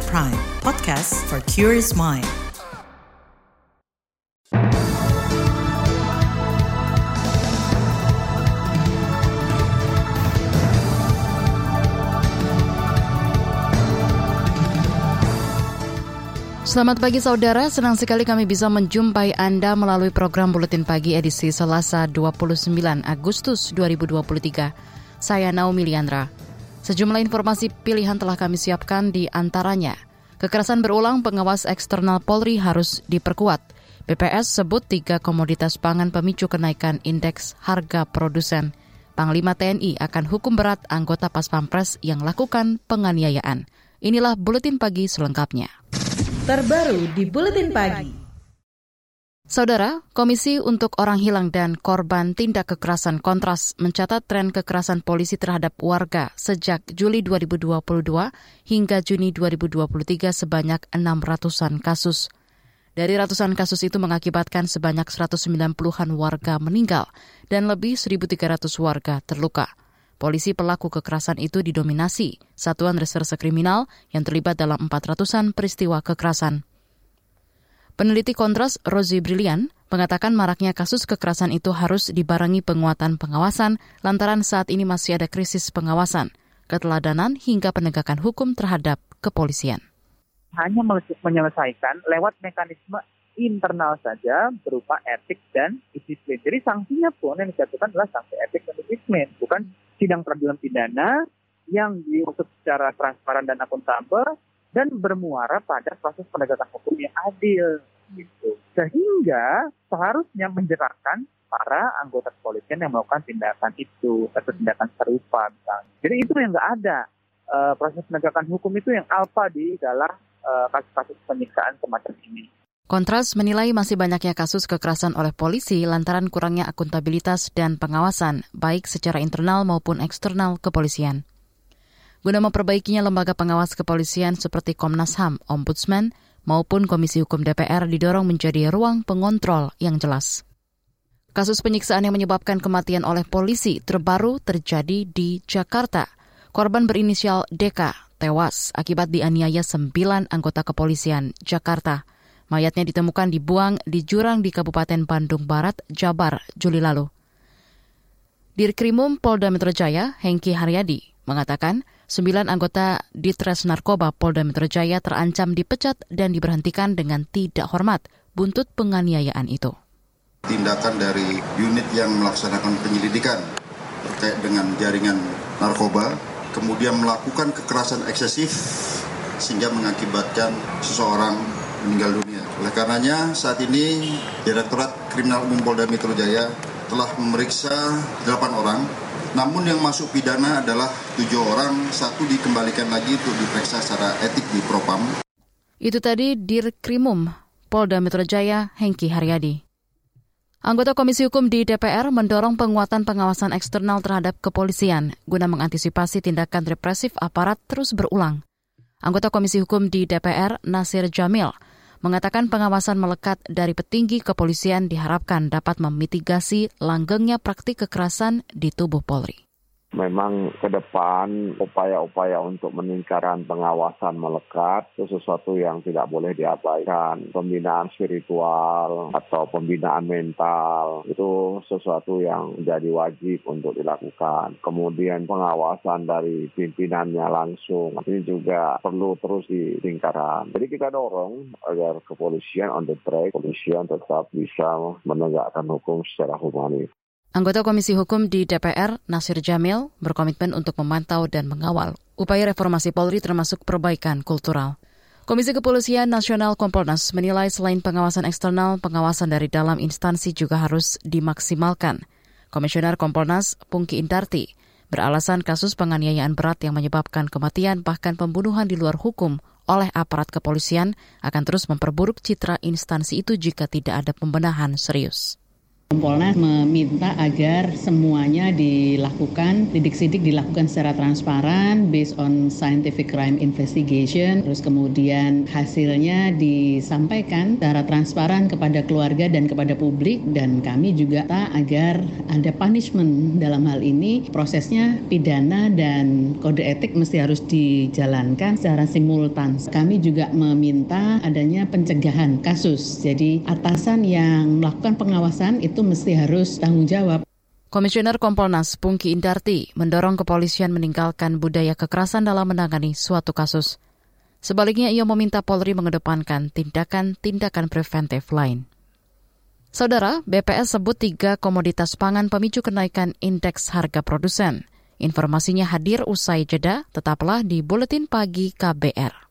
KBR Prime, podcast for curious mind. Selamat pagi saudara, senang sekali kami bisa menjumpai Anda melalui program Buletin Pagi edisi Selasa 29 Agustus 2023. Saya Naomi Liandra. Sejumlah informasi pilihan telah kami siapkan di antaranya. Kekerasan berulang pengawas eksternal Polri harus diperkuat. BPS sebut tiga komoditas pangan pemicu kenaikan indeks harga produsen. Panglima TNI akan hukum berat anggota Pas Pampres yang lakukan penganiayaan. Inilah Buletin Pagi selengkapnya terbaru di Buletin Pagi. Saudara, Komisi untuk Orang Hilang dan Korban Tindak Kekerasan Kontras mencatat tren kekerasan polisi terhadap warga sejak Juli 2022 hingga Juni 2023 sebanyak 600-an kasus. Dari ratusan kasus itu mengakibatkan sebanyak 190-an warga meninggal dan lebih 1.300 warga terluka. Polisi pelaku kekerasan itu didominasi Satuan Reserse Kriminal yang terlibat dalam 400-an peristiwa kekerasan. Peneliti Kontras Rosie Brilian mengatakan maraknya kasus kekerasan itu harus dibarengi penguatan pengawasan lantaran saat ini masih ada krisis pengawasan, keteladanan hingga penegakan hukum terhadap kepolisian. Hanya menyelesaikan lewat mekanisme internal saja berupa etik dan disiplin. Jadi sanksinya pun yang dijatuhkan adalah sanksi etik dan disiplin, bukan sidang peradilan pidana yang diusut secara transparan dan akuntabel dan bermuara pada proses penegakan hukum yang adil gitu. Sehingga seharusnya menjeratkan para anggota kepolisian yang melakukan tindakan itu atau tindakan serupa misalnya. Jadi itu yang nggak ada. E, proses penegakan hukum itu yang alfa di dalam eh, kasus-kasus penyiksaan semacam ini. Kontras menilai masih banyaknya kasus kekerasan oleh polisi lantaran kurangnya akuntabilitas dan pengawasan, baik secara internal maupun eksternal kepolisian. Guna memperbaikinya lembaga pengawas kepolisian seperti Komnas HAM, Ombudsman, maupun Komisi Hukum DPR didorong menjadi ruang pengontrol yang jelas. Kasus penyiksaan yang menyebabkan kematian oleh polisi terbaru terjadi di Jakarta. Korban berinisial DK tewas akibat dianiaya sembilan anggota kepolisian Jakarta. Mayatnya ditemukan dibuang di jurang di Kabupaten Bandung Barat, Jabar, Juli lalu. Dirkrimum Polda Metro Jaya, Hengki Haryadi, mengatakan sembilan anggota Ditres Narkoba Polda Metro Jaya terancam dipecat dan diberhentikan dengan tidak hormat buntut penganiayaan itu. Tindakan dari unit yang melaksanakan penyelidikan terkait dengan jaringan narkoba, kemudian melakukan kekerasan eksesif sehingga mengakibatkan seseorang meninggal dunia. Oleh karenanya saat ini Direktorat Kriminal Umum Polda Metro Jaya telah memeriksa 8 orang namun yang masuk pidana adalah tujuh orang, satu dikembalikan lagi untuk diperiksa secara etik di Propam. Itu tadi Dirkrimum Polda Metro Jaya Hengki Haryadi. Anggota Komisi Hukum di DPR mendorong penguatan pengawasan eksternal terhadap kepolisian guna mengantisipasi tindakan represif aparat terus berulang. Anggota Komisi Hukum di DPR, Nasir Jamil, mengatakan pengawasan melekat dari petinggi kepolisian diharapkan dapat memitigasi langgengnya praktik kekerasan di tubuh Polri memang ke depan upaya-upaya untuk meningkatkan pengawasan melekat itu sesuatu yang tidak boleh diabaikan. Pembinaan spiritual atau pembinaan mental itu sesuatu yang jadi wajib untuk dilakukan. Kemudian pengawasan dari pimpinannya langsung ini juga perlu terus ditingkatkan. Jadi kita dorong agar kepolisian on the track, kepolisian tetap bisa menegakkan hukum secara humanis. Anggota Komisi Hukum di DPR, Nasir Jamil, berkomitmen untuk memantau dan mengawal upaya reformasi Polri termasuk perbaikan kultural. Komisi Kepolisian Nasional Kompolnas menilai selain pengawasan eksternal, pengawasan dari dalam instansi juga harus dimaksimalkan. Komisioner Kompolnas Pungki Indarti beralasan kasus penganiayaan berat yang menyebabkan kematian bahkan pembunuhan di luar hukum oleh aparat kepolisian akan terus memperburuk citra instansi itu jika tidak ada pembenahan serius. Kompolnas meminta agar semuanya dilakukan, sidik-sidik dilakukan secara transparan, based on scientific crime investigation, terus kemudian hasilnya disampaikan secara transparan kepada keluarga dan kepada publik, dan kami juga tak agar ada punishment dalam hal ini, prosesnya pidana dan kode etik mesti harus dijalankan secara simultan. Kami juga meminta adanya pencegahan kasus, jadi atasan yang melakukan pengawasan itu itu mesti harus tanggung jawab. Komisioner Kompolnas Pungki Indarti mendorong kepolisian meninggalkan budaya kekerasan dalam menangani suatu kasus. Sebaliknya, ia meminta Polri mengedepankan tindakan-tindakan preventif lain. Saudara, BPS sebut tiga komoditas pangan pemicu kenaikan indeks harga produsen. Informasinya hadir usai jeda, tetaplah di Buletin Pagi KBR.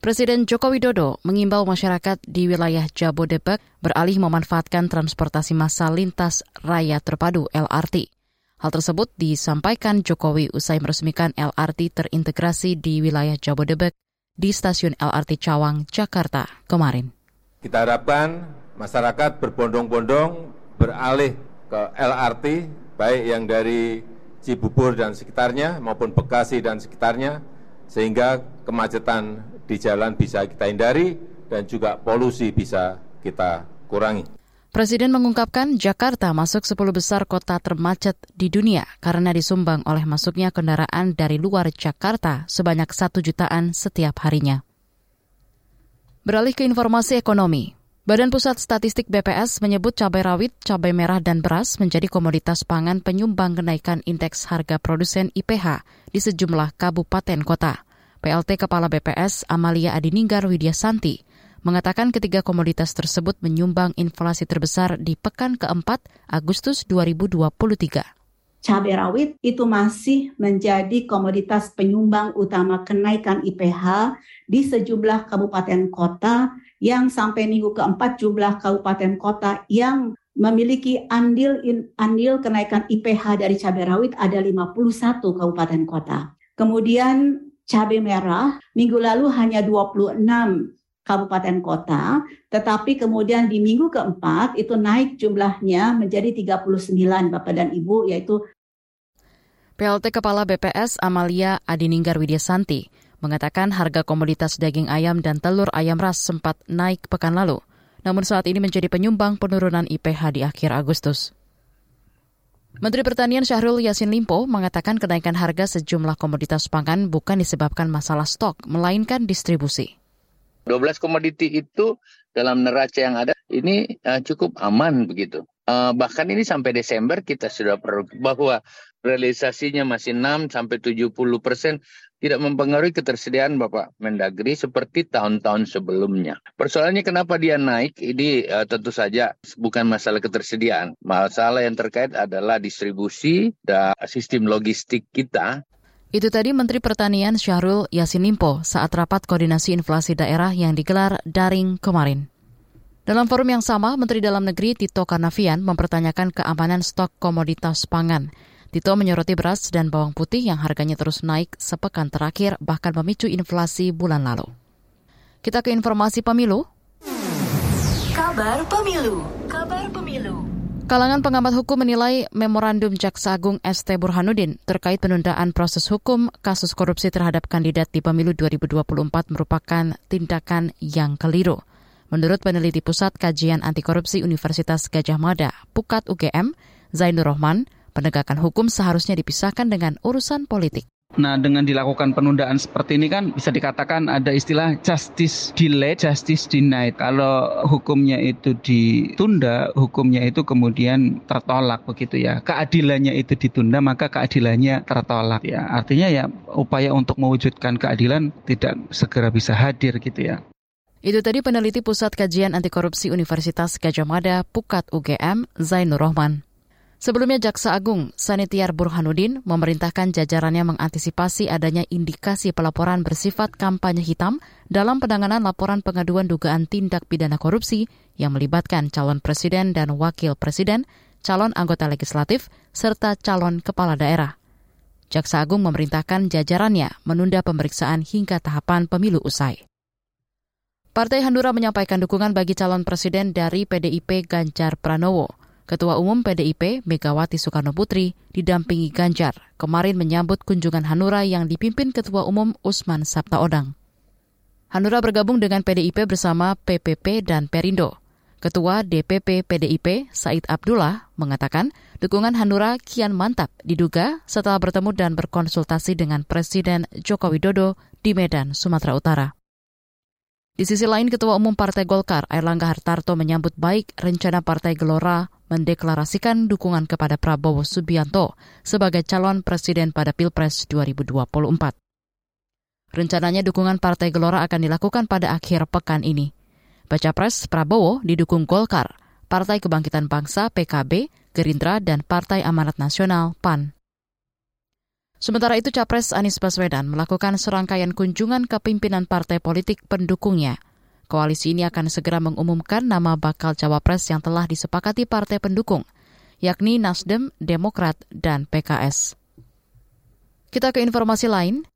Presiden Joko Widodo mengimbau masyarakat di wilayah Jabodebek beralih memanfaatkan transportasi massal lintas raya terpadu LRT. Hal tersebut disampaikan Jokowi usai meresmikan LRT terintegrasi di wilayah Jabodebek di stasiun LRT Cawang, Jakarta kemarin. Kita harapkan masyarakat berbondong-bondong beralih ke LRT, baik yang dari Cibubur dan sekitarnya maupun Bekasi dan sekitarnya, sehingga kemacetan di jalan bisa kita hindari dan juga polusi bisa kita kurangi. Presiden mengungkapkan Jakarta masuk 10 besar kota termacet di dunia karena disumbang oleh masuknya kendaraan dari luar Jakarta sebanyak satu jutaan setiap harinya. Beralih ke informasi ekonomi, Badan Pusat Statistik BPS menyebut cabai rawit, cabai merah, dan beras menjadi komoditas pangan penyumbang kenaikan indeks harga produsen IPH di sejumlah kabupaten kota. PLT Kepala BPS Amalia Adininggar Widyasanti mengatakan ketiga komoditas tersebut menyumbang inflasi terbesar di pekan keempat Agustus 2023 cabai rawit itu masih menjadi komoditas penyumbang utama kenaikan IPH di sejumlah kabupaten kota yang sampai minggu keempat jumlah kabupaten kota yang memiliki andil in, andil kenaikan IPH dari cabai rawit ada 51 kabupaten kota. Kemudian cabai merah minggu lalu hanya 26 kabupaten kota, tetapi kemudian di minggu keempat itu naik jumlahnya menjadi 39 Bapak dan Ibu, yaitu PLT Kepala BPS Amalia Adininggar Widyasanti mengatakan harga komoditas daging ayam dan telur ayam ras sempat naik pekan lalu, namun saat ini menjadi penyumbang penurunan IPH di akhir Agustus. Menteri Pertanian Syahrul Yasin Limpo mengatakan kenaikan harga sejumlah komoditas pangan bukan disebabkan masalah stok, melainkan distribusi. 12 komoditi itu dalam neraca yang ada ini uh, cukup aman begitu. Uh, bahkan ini sampai Desember kita sudah perlu bahwa realisasinya masih 6 sampai 70 persen tidak mempengaruhi ketersediaan Bapak Mendagri seperti tahun-tahun sebelumnya. Persoalannya kenapa dia naik ini uh, tentu saja bukan masalah ketersediaan. Masalah yang terkait adalah distribusi dan sistem logistik kita itu tadi Menteri Pertanian Syahrul Yassin Limpo saat rapat koordinasi inflasi daerah yang digelar daring kemarin. Dalam forum yang sama, Menteri Dalam Negeri Tito Karnavian mempertanyakan keamanan stok komoditas pangan. Tito menyoroti beras dan bawang putih yang harganya terus naik sepekan terakhir bahkan memicu inflasi bulan lalu. Kita ke informasi pemilu. Kabar pemilu. Kabar pemilu. Kalangan pengamat hukum menilai memorandum Jaksa Agung ST Burhanuddin terkait penundaan proses hukum kasus korupsi terhadap kandidat di pemilu 2024 merupakan tindakan yang keliru. Menurut peneliti Pusat Kajian Anti Korupsi Universitas Gajah Mada, Pukat UGM, Zainur Rohman, penegakan hukum seharusnya dipisahkan dengan urusan politik. Nah, dengan dilakukan penundaan seperti ini kan bisa dikatakan ada istilah justice delay, justice denied. Kalau hukumnya itu ditunda, hukumnya itu kemudian tertolak begitu ya. Keadilannya itu ditunda, maka keadilannya tertolak ya. Artinya ya upaya untuk mewujudkan keadilan tidak segera bisa hadir gitu ya. Itu tadi peneliti Pusat Kajian Anti Korupsi Universitas Gajah Mada, Pukat UGM, Zainur Rohman. Sebelumnya Jaksa Agung Sanitiar Burhanuddin memerintahkan jajarannya mengantisipasi adanya indikasi pelaporan bersifat kampanye hitam dalam penanganan laporan pengaduan dugaan tindak pidana korupsi yang melibatkan calon presiden dan wakil presiden, calon anggota legislatif, serta calon kepala daerah. Jaksa Agung memerintahkan jajarannya menunda pemeriksaan hingga tahapan pemilu usai. Partai Hanura menyampaikan dukungan bagi calon presiden dari PDIP Ganjar Pranowo. Ketua Umum PDIP Megawati Soekarno Putri didampingi Ganjar kemarin menyambut kunjungan Hanura yang dipimpin Ketua Umum Usman Sabtaodang. Hanura bergabung dengan PDIP bersama PPP dan Perindo. Ketua DPP PDIP Said Abdullah mengatakan dukungan Hanura kian mantap diduga setelah bertemu dan berkonsultasi dengan Presiden Joko Widodo di Medan, Sumatera Utara. Di sisi lain, Ketua Umum Partai Golkar, Airlangga Hartarto menyambut baik rencana Partai Gelora mendeklarasikan dukungan kepada Prabowo Subianto sebagai calon presiden pada Pilpres 2024. Rencananya dukungan Partai Gelora akan dilakukan pada akhir pekan ini. Baca pres Prabowo didukung Golkar, Partai Kebangkitan Bangsa PKB, Gerindra, dan Partai Amanat Nasional PAN. Sementara itu Capres Anies Baswedan melakukan serangkaian kunjungan ke pimpinan partai politik pendukungnya. Koalisi ini akan segera mengumumkan nama bakal cawapres yang telah disepakati partai pendukung, yakni Nasdem, Demokrat, dan PKS. Kita ke informasi lain.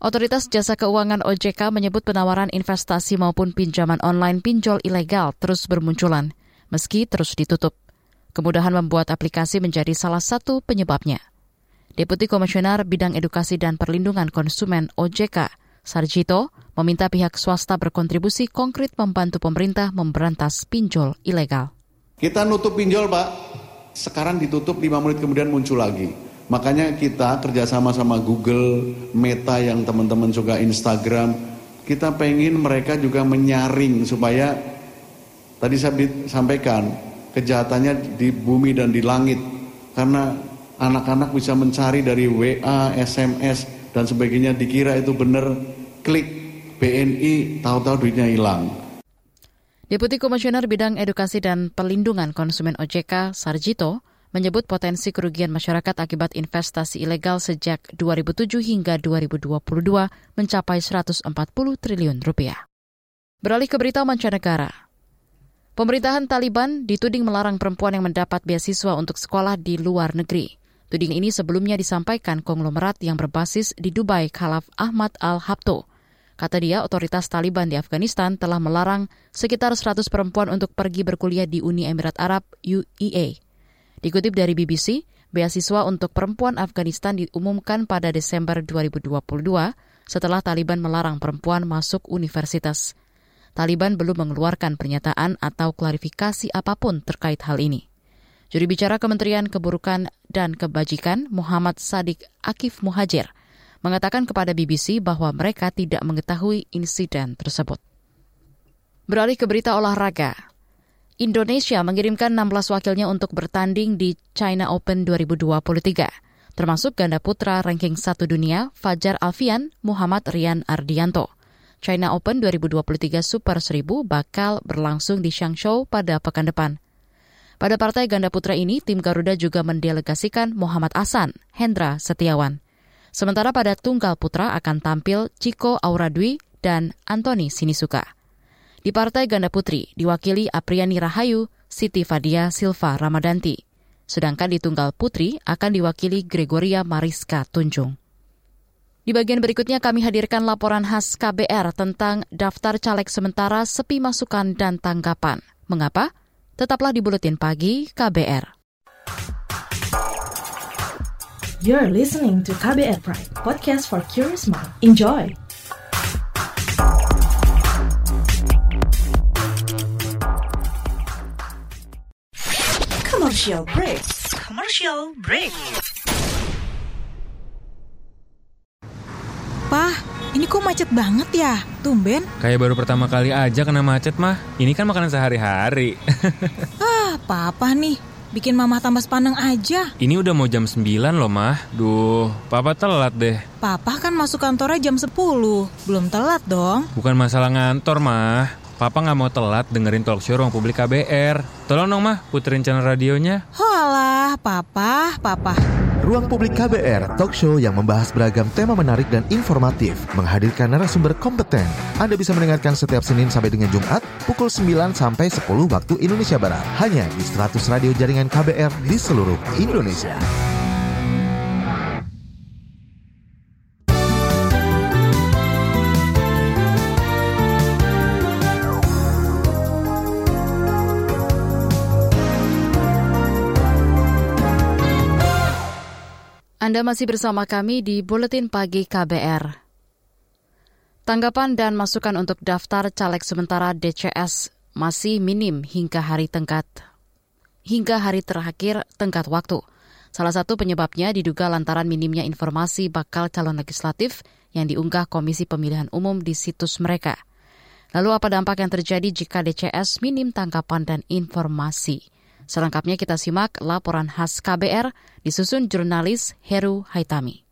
Otoritas Jasa Keuangan OJK menyebut penawaran investasi maupun pinjaman online pinjol ilegal terus bermunculan, meski terus ditutup. Kemudahan membuat aplikasi menjadi salah satu penyebabnya. Deputi Komisioner Bidang Edukasi dan Perlindungan Konsumen OJK, Sarjito, meminta pihak swasta berkontribusi konkret membantu pemerintah memberantas pinjol ilegal. Kita nutup pinjol, Pak. Sekarang ditutup 5 menit kemudian muncul lagi. Makanya kita kerjasama sama Google, Meta yang teman-teman suka Instagram, kita pengen mereka juga menyaring supaya tadi saya sampaikan kejahatannya di bumi dan di langit. Karena anak-anak bisa mencari dari WA, SMS dan sebagainya dikira itu benar klik BNI tahu-tahu duitnya hilang. Deputi Komisioner Bidang Edukasi dan Perlindungan Konsumen OJK Sarjito menyebut potensi kerugian masyarakat akibat investasi ilegal sejak 2007 hingga 2022 mencapai 140 triliun rupiah. Beralih ke berita mancanegara, Pemerintahan Taliban dituding melarang perempuan yang mendapat beasiswa untuk sekolah di luar negeri. Tuding ini sebelumnya disampaikan konglomerat yang berbasis di Dubai Khalaf Ahmad Al-Habto. Kata dia, otoritas Taliban di Afghanistan telah melarang sekitar 100 perempuan untuk pergi berkuliah di Uni Emirat Arab UEA. Dikutip dari BBC, beasiswa untuk perempuan Afghanistan diumumkan pada Desember 2022 setelah Taliban melarang perempuan masuk universitas. Taliban belum mengeluarkan pernyataan atau klarifikasi apa pun terkait hal ini. Juri bicara Kementerian Keburukan dan Kebajikan Muhammad Sadik Akif Muhajir mengatakan kepada BBC bahwa mereka tidak mengetahui insiden tersebut. Beralih ke berita olahraga. Indonesia mengirimkan 16 wakilnya untuk bertanding di China Open 2023, termasuk ganda putra ranking 1 dunia Fajar Alfian Muhammad Rian Ardianto. China Open 2023 Super 1000 bakal berlangsung di Changzhou pada pekan depan. Pada partai ganda putra ini, tim Garuda juga mendelegasikan Muhammad Asan, Hendra Setiawan. Sementara pada tunggal putra akan tampil Ciko Auradwi dan Antoni Sinisuka. Di partai ganda putri diwakili Apriani Rahayu, Siti Fadia Silva Ramadanti. Sedangkan di tunggal putri akan diwakili Gregoria Mariska Tunjung. Di bagian berikutnya kami hadirkan laporan khas KBR tentang daftar caleg sementara sepi masukan dan tanggapan. Mengapa? Tetaplah di Buletin Pagi KBR. You're listening to KBR Pride, podcast for curious mind. Enjoy! Commercial break. Commercial break. Macet banget ya? Tumben. Kayak baru pertama kali aja kena macet mah. Ini kan makanan sehari-hari. ah, papa nih. Bikin mama tambah sepaneng aja. Ini udah mau jam 9 loh, mah. Duh, papa telat deh. Papa kan masuk kantornya jam 10. Belum telat dong. Bukan masalah ngantor, mah. Papa nggak mau telat dengerin talk show ruang publik KBR. Tolong dong, mah, puterin channel radionya. Holah, Ah, papa, papa. Ruang Publik KBR, talk show yang membahas beragam tema menarik dan informatif, menghadirkan narasumber kompeten. Anda bisa mendengarkan setiap Senin sampai dengan Jumat, pukul 9 sampai 10 waktu Indonesia Barat. Hanya di 100 radio jaringan KBR di seluruh Indonesia. Anda masih bersama kami di Buletin Pagi KBR. Tanggapan dan masukan untuk daftar caleg sementara DCS masih minim hingga hari tengkat hingga hari terakhir tengkat waktu. Salah satu penyebabnya diduga lantaran minimnya informasi bakal calon legislatif yang diunggah Komisi Pemilihan Umum di situs mereka. Lalu apa dampak yang terjadi jika DCS minim tanggapan dan informasi? Selengkapnya kita simak laporan khas KBR disusun jurnalis Heru Haitami.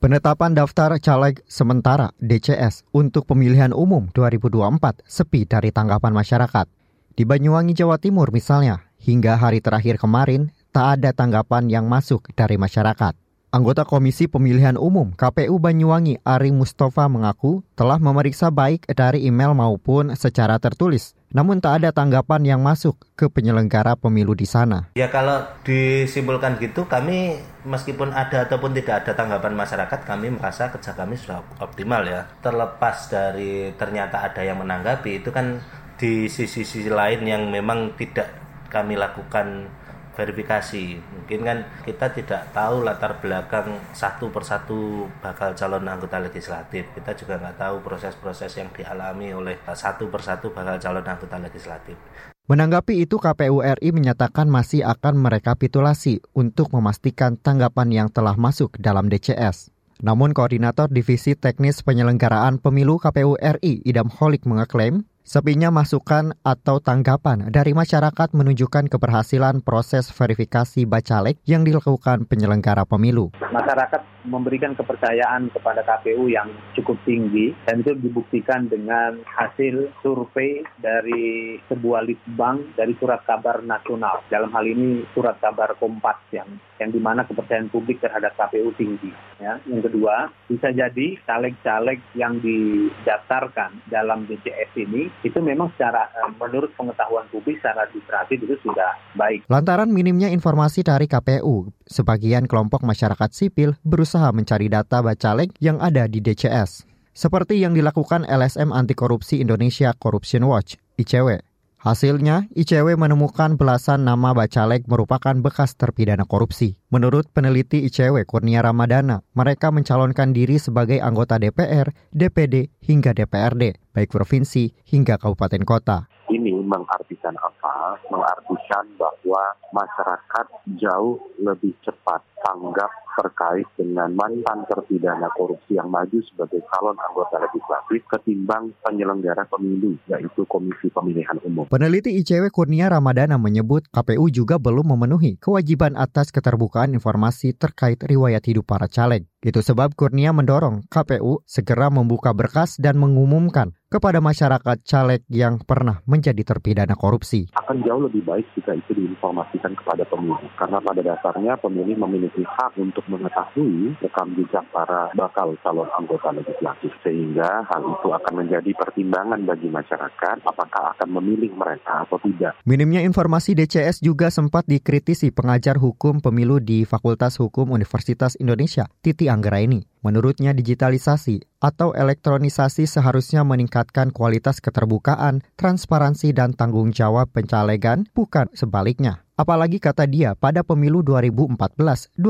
Penetapan daftar caleg sementara DCS untuk pemilihan umum 2024 sepi dari tanggapan masyarakat. Di Banyuwangi, Jawa Timur misalnya, hingga hari terakhir kemarin tak ada tanggapan yang masuk dari masyarakat. Anggota Komisi Pemilihan Umum KPU Banyuwangi Ari Mustafa mengaku telah memeriksa baik dari email maupun secara tertulis. Namun tak ada tanggapan yang masuk ke penyelenggara pemilu di sana. Ya kalau disimpulkan gitu kami meskipun ada ataupun tidak ada tanggapan masyarakat kami merasa kerja kami sudah optimal ya. Terlepas dari ternyata ada yang menanggapi itu kan di sisi-sisi lain yang memang tidak kami lakukan verifikasi. Mungkin kan kita tidak tahu latar belakang satu persatu bakal calon anggota legislatif. Kita juga nggak tahu proses-proses yang dialami oleh satu persatu bakal calon anggota legislatif. Menanggapi itu, KPU RI menyatakan masih akan merekapitulasi untuk memastikan tanggapan yang telah masuk dalam DCS. Namun Koordinator Divisi Teknis Penyelenggaraan Pemilu KPU RI Idam Holik mengeklaim Sepinya masukan atau tanggapan dari masyarakat menunjukkan keberhasilan proses verifikasi bacalek yang dilakukan penyelenggara pemilu. Masyarakat memberikan kepercayaan kepada KPU yang cukup tinggi dan itu dibuktikan dengan hasil survei dari sebuah litbang dari surat kabar nasional. Dalam hal ini surat kabar Kompas yang yang di mana kepercayaan publik terhadap KPU tinggi. Ya. Yang kedua, bisa jadi caleg-caleg yang didaftarkan dalam DCS ini itu memang secara eh, menurut pengetahuan publik secara administratif itu sudah baik. Lantaran minimnya informasi dari KPU, sebagian kelompok masyarakat sipil berusaha mencari data bacalek yang ada di DCS. Seperti yang dilakukan LSM Anti Korupsi Indonesia Corruption Watch, ICW. Hasilnya, ICW menemukan belasan nama bacalek merupakan bekas terpidana korupsi. Menurut peneliti ICW Kurnia Ramadana, mereka mencalonkan diri sebagai anggota DPR, DPD, hingga DPRD, baik provinsi hingga kabupaten kota. Ini mengartikan apa? Mengartikan bahwa masyarakat jauh lebih cepat tanggap terkait dengan mantan terpidana korupsi yang maju sebagai calon anggota legislatif ketimbang penyelenggara pemilu, yaitu Komisi Pemilihan Umum. Peneliti ICW Kurnia Ramadana menyebut KPU juga belum memenuhi kewajiban atas keterbukaan informasi terkait riwayat hidup para caleg. Itu sebab Kurnia mendorong KPU segera membuka berkas dan mengumumkan kepada masyarakat caleg yang pernah menjadi terpidana korupsi. Akan jauh lebih baik jika itu diinformasikan kepada pemilih. Karena pada dasarnya pemilih memiliki hak untuk mengetahui rekam jejak para bakal calon anggota legislatif. Sehingga hal itu akan menjadi pertimbangan bagi masyarakat apakah akan memilih mereka atau tidak. Minimnya informasi DCS juga sempat dikritisi pengajar hukum pemilu di Fakultas Hukum Universitas Indonesia, Titi Anggraini. Menurutnya digitalisasi atau elektronisasi seharusnya meningkatkan kualitas keterbukaan, transparansi dan tanggung jawab pencalegan, bukan sebaliknya. Apalagi kata dia, pada pemilu 2014-2019,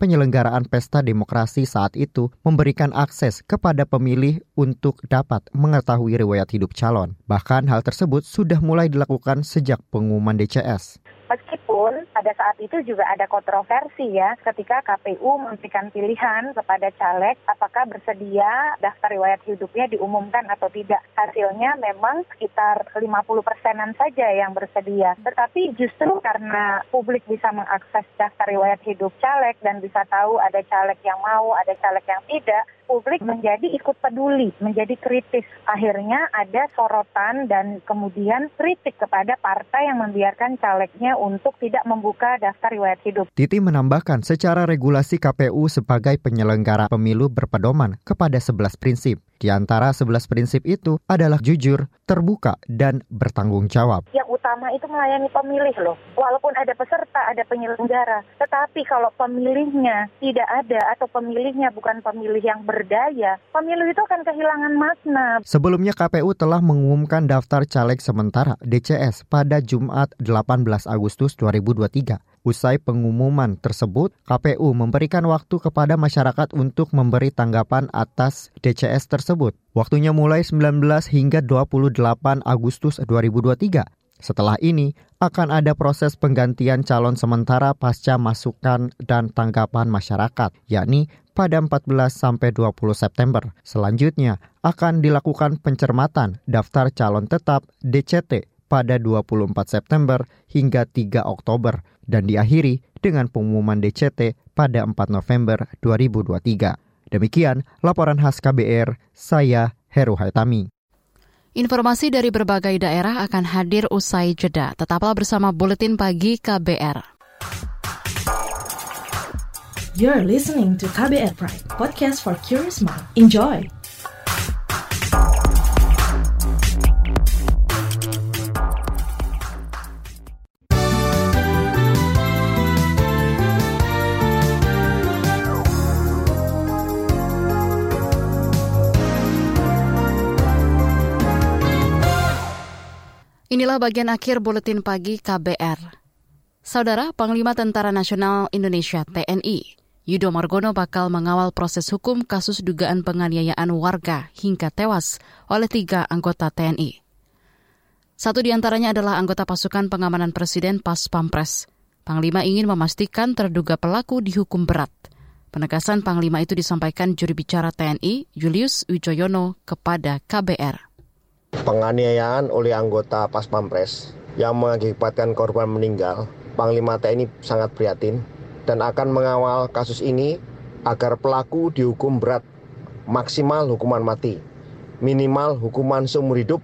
penyelenggaraan pesta demokrasi saat itu memberikan akses kepada pemilih untuk dapat mengetahui riwayat hidup calon. Bahkan hal tersebut sudah mulai dilakukan sejak pengumuman DCS. Meskipun pada saat itu juga ada kontroversi ya ketika KPU memberikan pilihan kepada caleg apakah bersedia daftar riwayat hidupnya diumumkan atau tidak. Hasilnya memang sekitar 50 persenan saja yang bersedia. Tetapi justru karena publik bisa mengakses daftar riwayat hidup caleg dan bisa tahu ada caleg yang mau, ada caleg yang tidak, publik menjadi ikut peduli, menjadi kritis. Akhirnya ada sorotan dan kemudian kritik kepada partai yang membiarkan calegnya untuk tidak membuka daftar riwayat hidup. Titi menambahkan secara regulasi KPU sebagai penyelenggara pemilu berpedoman kepada 11 prinsip. Di antara 11 prinsip itu adalah jujur, terbuka, dan bertanggung jawab. Yang utama itu melayani pemilih loh. Walaupun ada peserta, ada penyelenggara. Tetapi kalau pemilihnya tidak ada atau pemilihnya bukan pemilih yang berdaya, pemilu itu akan kehilangan makna. Sebelumnya KPU telah mengumumkan daftar caleg sementara DCS pada Jumat 18 Agustus 2023. Usai pengumuman tersebut, KPU memberikan waktu kepada masyarakat untuk memberi tanggapan atas DCS tersebut. Waktunya mulai 19 hingga 28 Agustus 2023. Setelah ini, akan ada proses penggantian calon sementara pasca masukan dan tanggapan masyarakat, yakni pada 14 sampai 20 September. Selanjutnya, akan dilakukan pencermatan daftar calon tetap DCT pada 24 September hingga 3 Oktober dan diakhiri dengan pengumuman DCT pada 4 November 2023. Demikian laporan khas KBR, saya Heru Haitami. Informasi dari berbagai daerah akan hadir usai jeda. Tetaplah bersama Buletin Pagi KBR. You're listening to KBR Pride, podcast for curious mind. Enjoy! Inilah bagian akhir buletin pagi KBR. Saudara Panglima Tentara Nasional Indonesia TNI, Yudo Margono bakal mengawal proses hukum kasus dugaan penganiayaan warga hingga tewas oleh tiga anggota TNI. Satu di antaranya adalah anggota pasukan pengamanan Presiden Pas Pampres. Panglima ingin memastikan terduga pelaku dihukum berat. Penegasan Panglima itu disampaikan juri bicara TNI, Julius Wijoyono, kepada KBR penganiayaan oleh anggota Pas Pampres yang mengakibatkan korban meninggal, Panglima TNI sangat prihatin dan akan mengawal kasus ini agar pelaku dihukum berat, maksimal hukuman mati, minimal hukuman seumur hidup,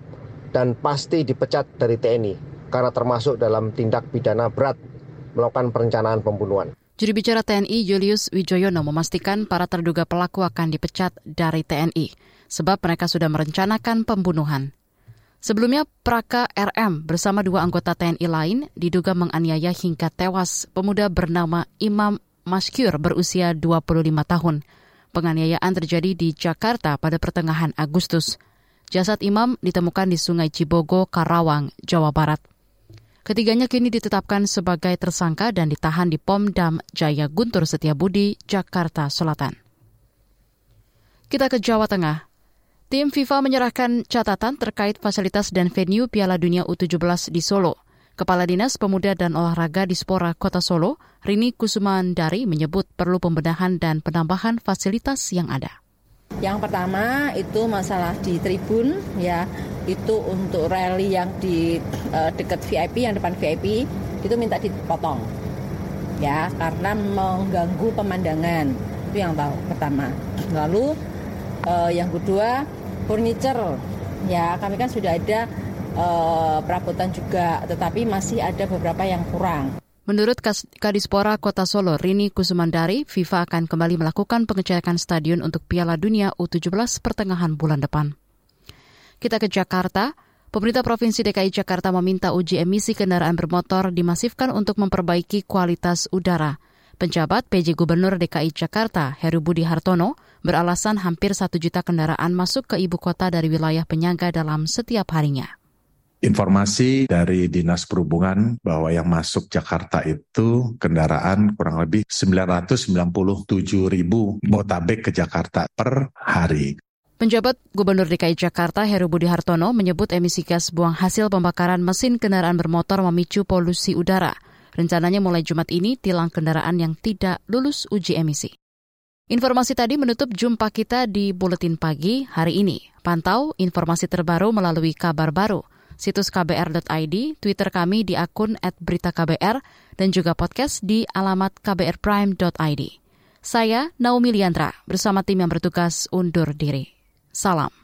dan pasti dipecat dari TNI karena termasuk dalam tindak pidana berat melakukan perencanaan pembunuhan. Juri bicara TNI Julius Wijoyono memastikan para terduga pelaku akan dipecat dari TNI sebab mereka sudah merencanakan pembunuhan. Sebelumnya, Praka RM bersama dua anggota TNI lain diduga menganiaya hingga tewas pemuda bernama Imam Maskyur berusia 25 tahun. Penganiayaan terjadi di Jakarta pada pertengahan Agustus. Jasad Imam ditemukan di Sungai Cibogo, Karawang, Jawa Barat. Ketiganya kini ditetapkan sebagai tersangka dan ditahan di Pomdam Jaya Guntur Setiabudi, Jakarta Selatan. Kita ke Jawa Tengah. Tim FIFA menyerahkan catatan terkait fasilitas dan venue Piala Dunia U17 di Solo. Kepala Dinas Pemuda dan Olahraga di Spora Kota Solo, Rini Kusumandari menyebut perlu pembenahan dan penambahan fasilitas yang ada. Yang pertama itu masalah di tribun ya, itu untuk rally yang di uh, dekat VIP yang depan VIP itu minta dipotong. Ya, karena mengganggu pemandangan. Itu yang tahu pertama. Lalu uh, yang kedua furniture ya kami kan sudah ada uh, perabotan juga tetapi masih ada beberapa yang kurang. Menurut Kadispora Kota Solo, Rini Kusumandari, FIFA akan kembali melakukan pengecekan stadion untuk Piala Dunia U17 pertengahan bulan depan. Kita ke Jakarta. Pemerintah Provinsi DKI Jakarta meminta uji emisi kendaraan bermotor dimasifkan untuk memperbaiki kualitas udara. Penjabat PJ Gubernur DKI Jakarta, Heru Budi Hartono, beralasan hampir satu juta kendaraan masuk ke ibu kota dari wilayah penyangga dalam setiap harinya informasi dari Dinas Perhubungan bahwa yang masuk Jakarta itu kendaraan kurang lebih 997 ribu motabek ke Jakarta per hari. Penjabat Gubernur DKI Jakarta Heru Budi Hartono menyebut emisi gas buang hasil pembakaran mesin kendaraan bermotor memicu polusi udara. Rencananya mulai Jumat ini tilang kendaraan yang tidak lulus uji emisi. Informasi tadi menutup jumpa kita di Buletin Pagi hari ini. Pantau informasi terbaru melalui kabar baru, situs kbr.id, Twitter kami di akun @beritaKBR, dan juga podcast di alamat kbrprime.id. Saya Naomi Liandra bersama tim yang bertugas undur diri. Salam.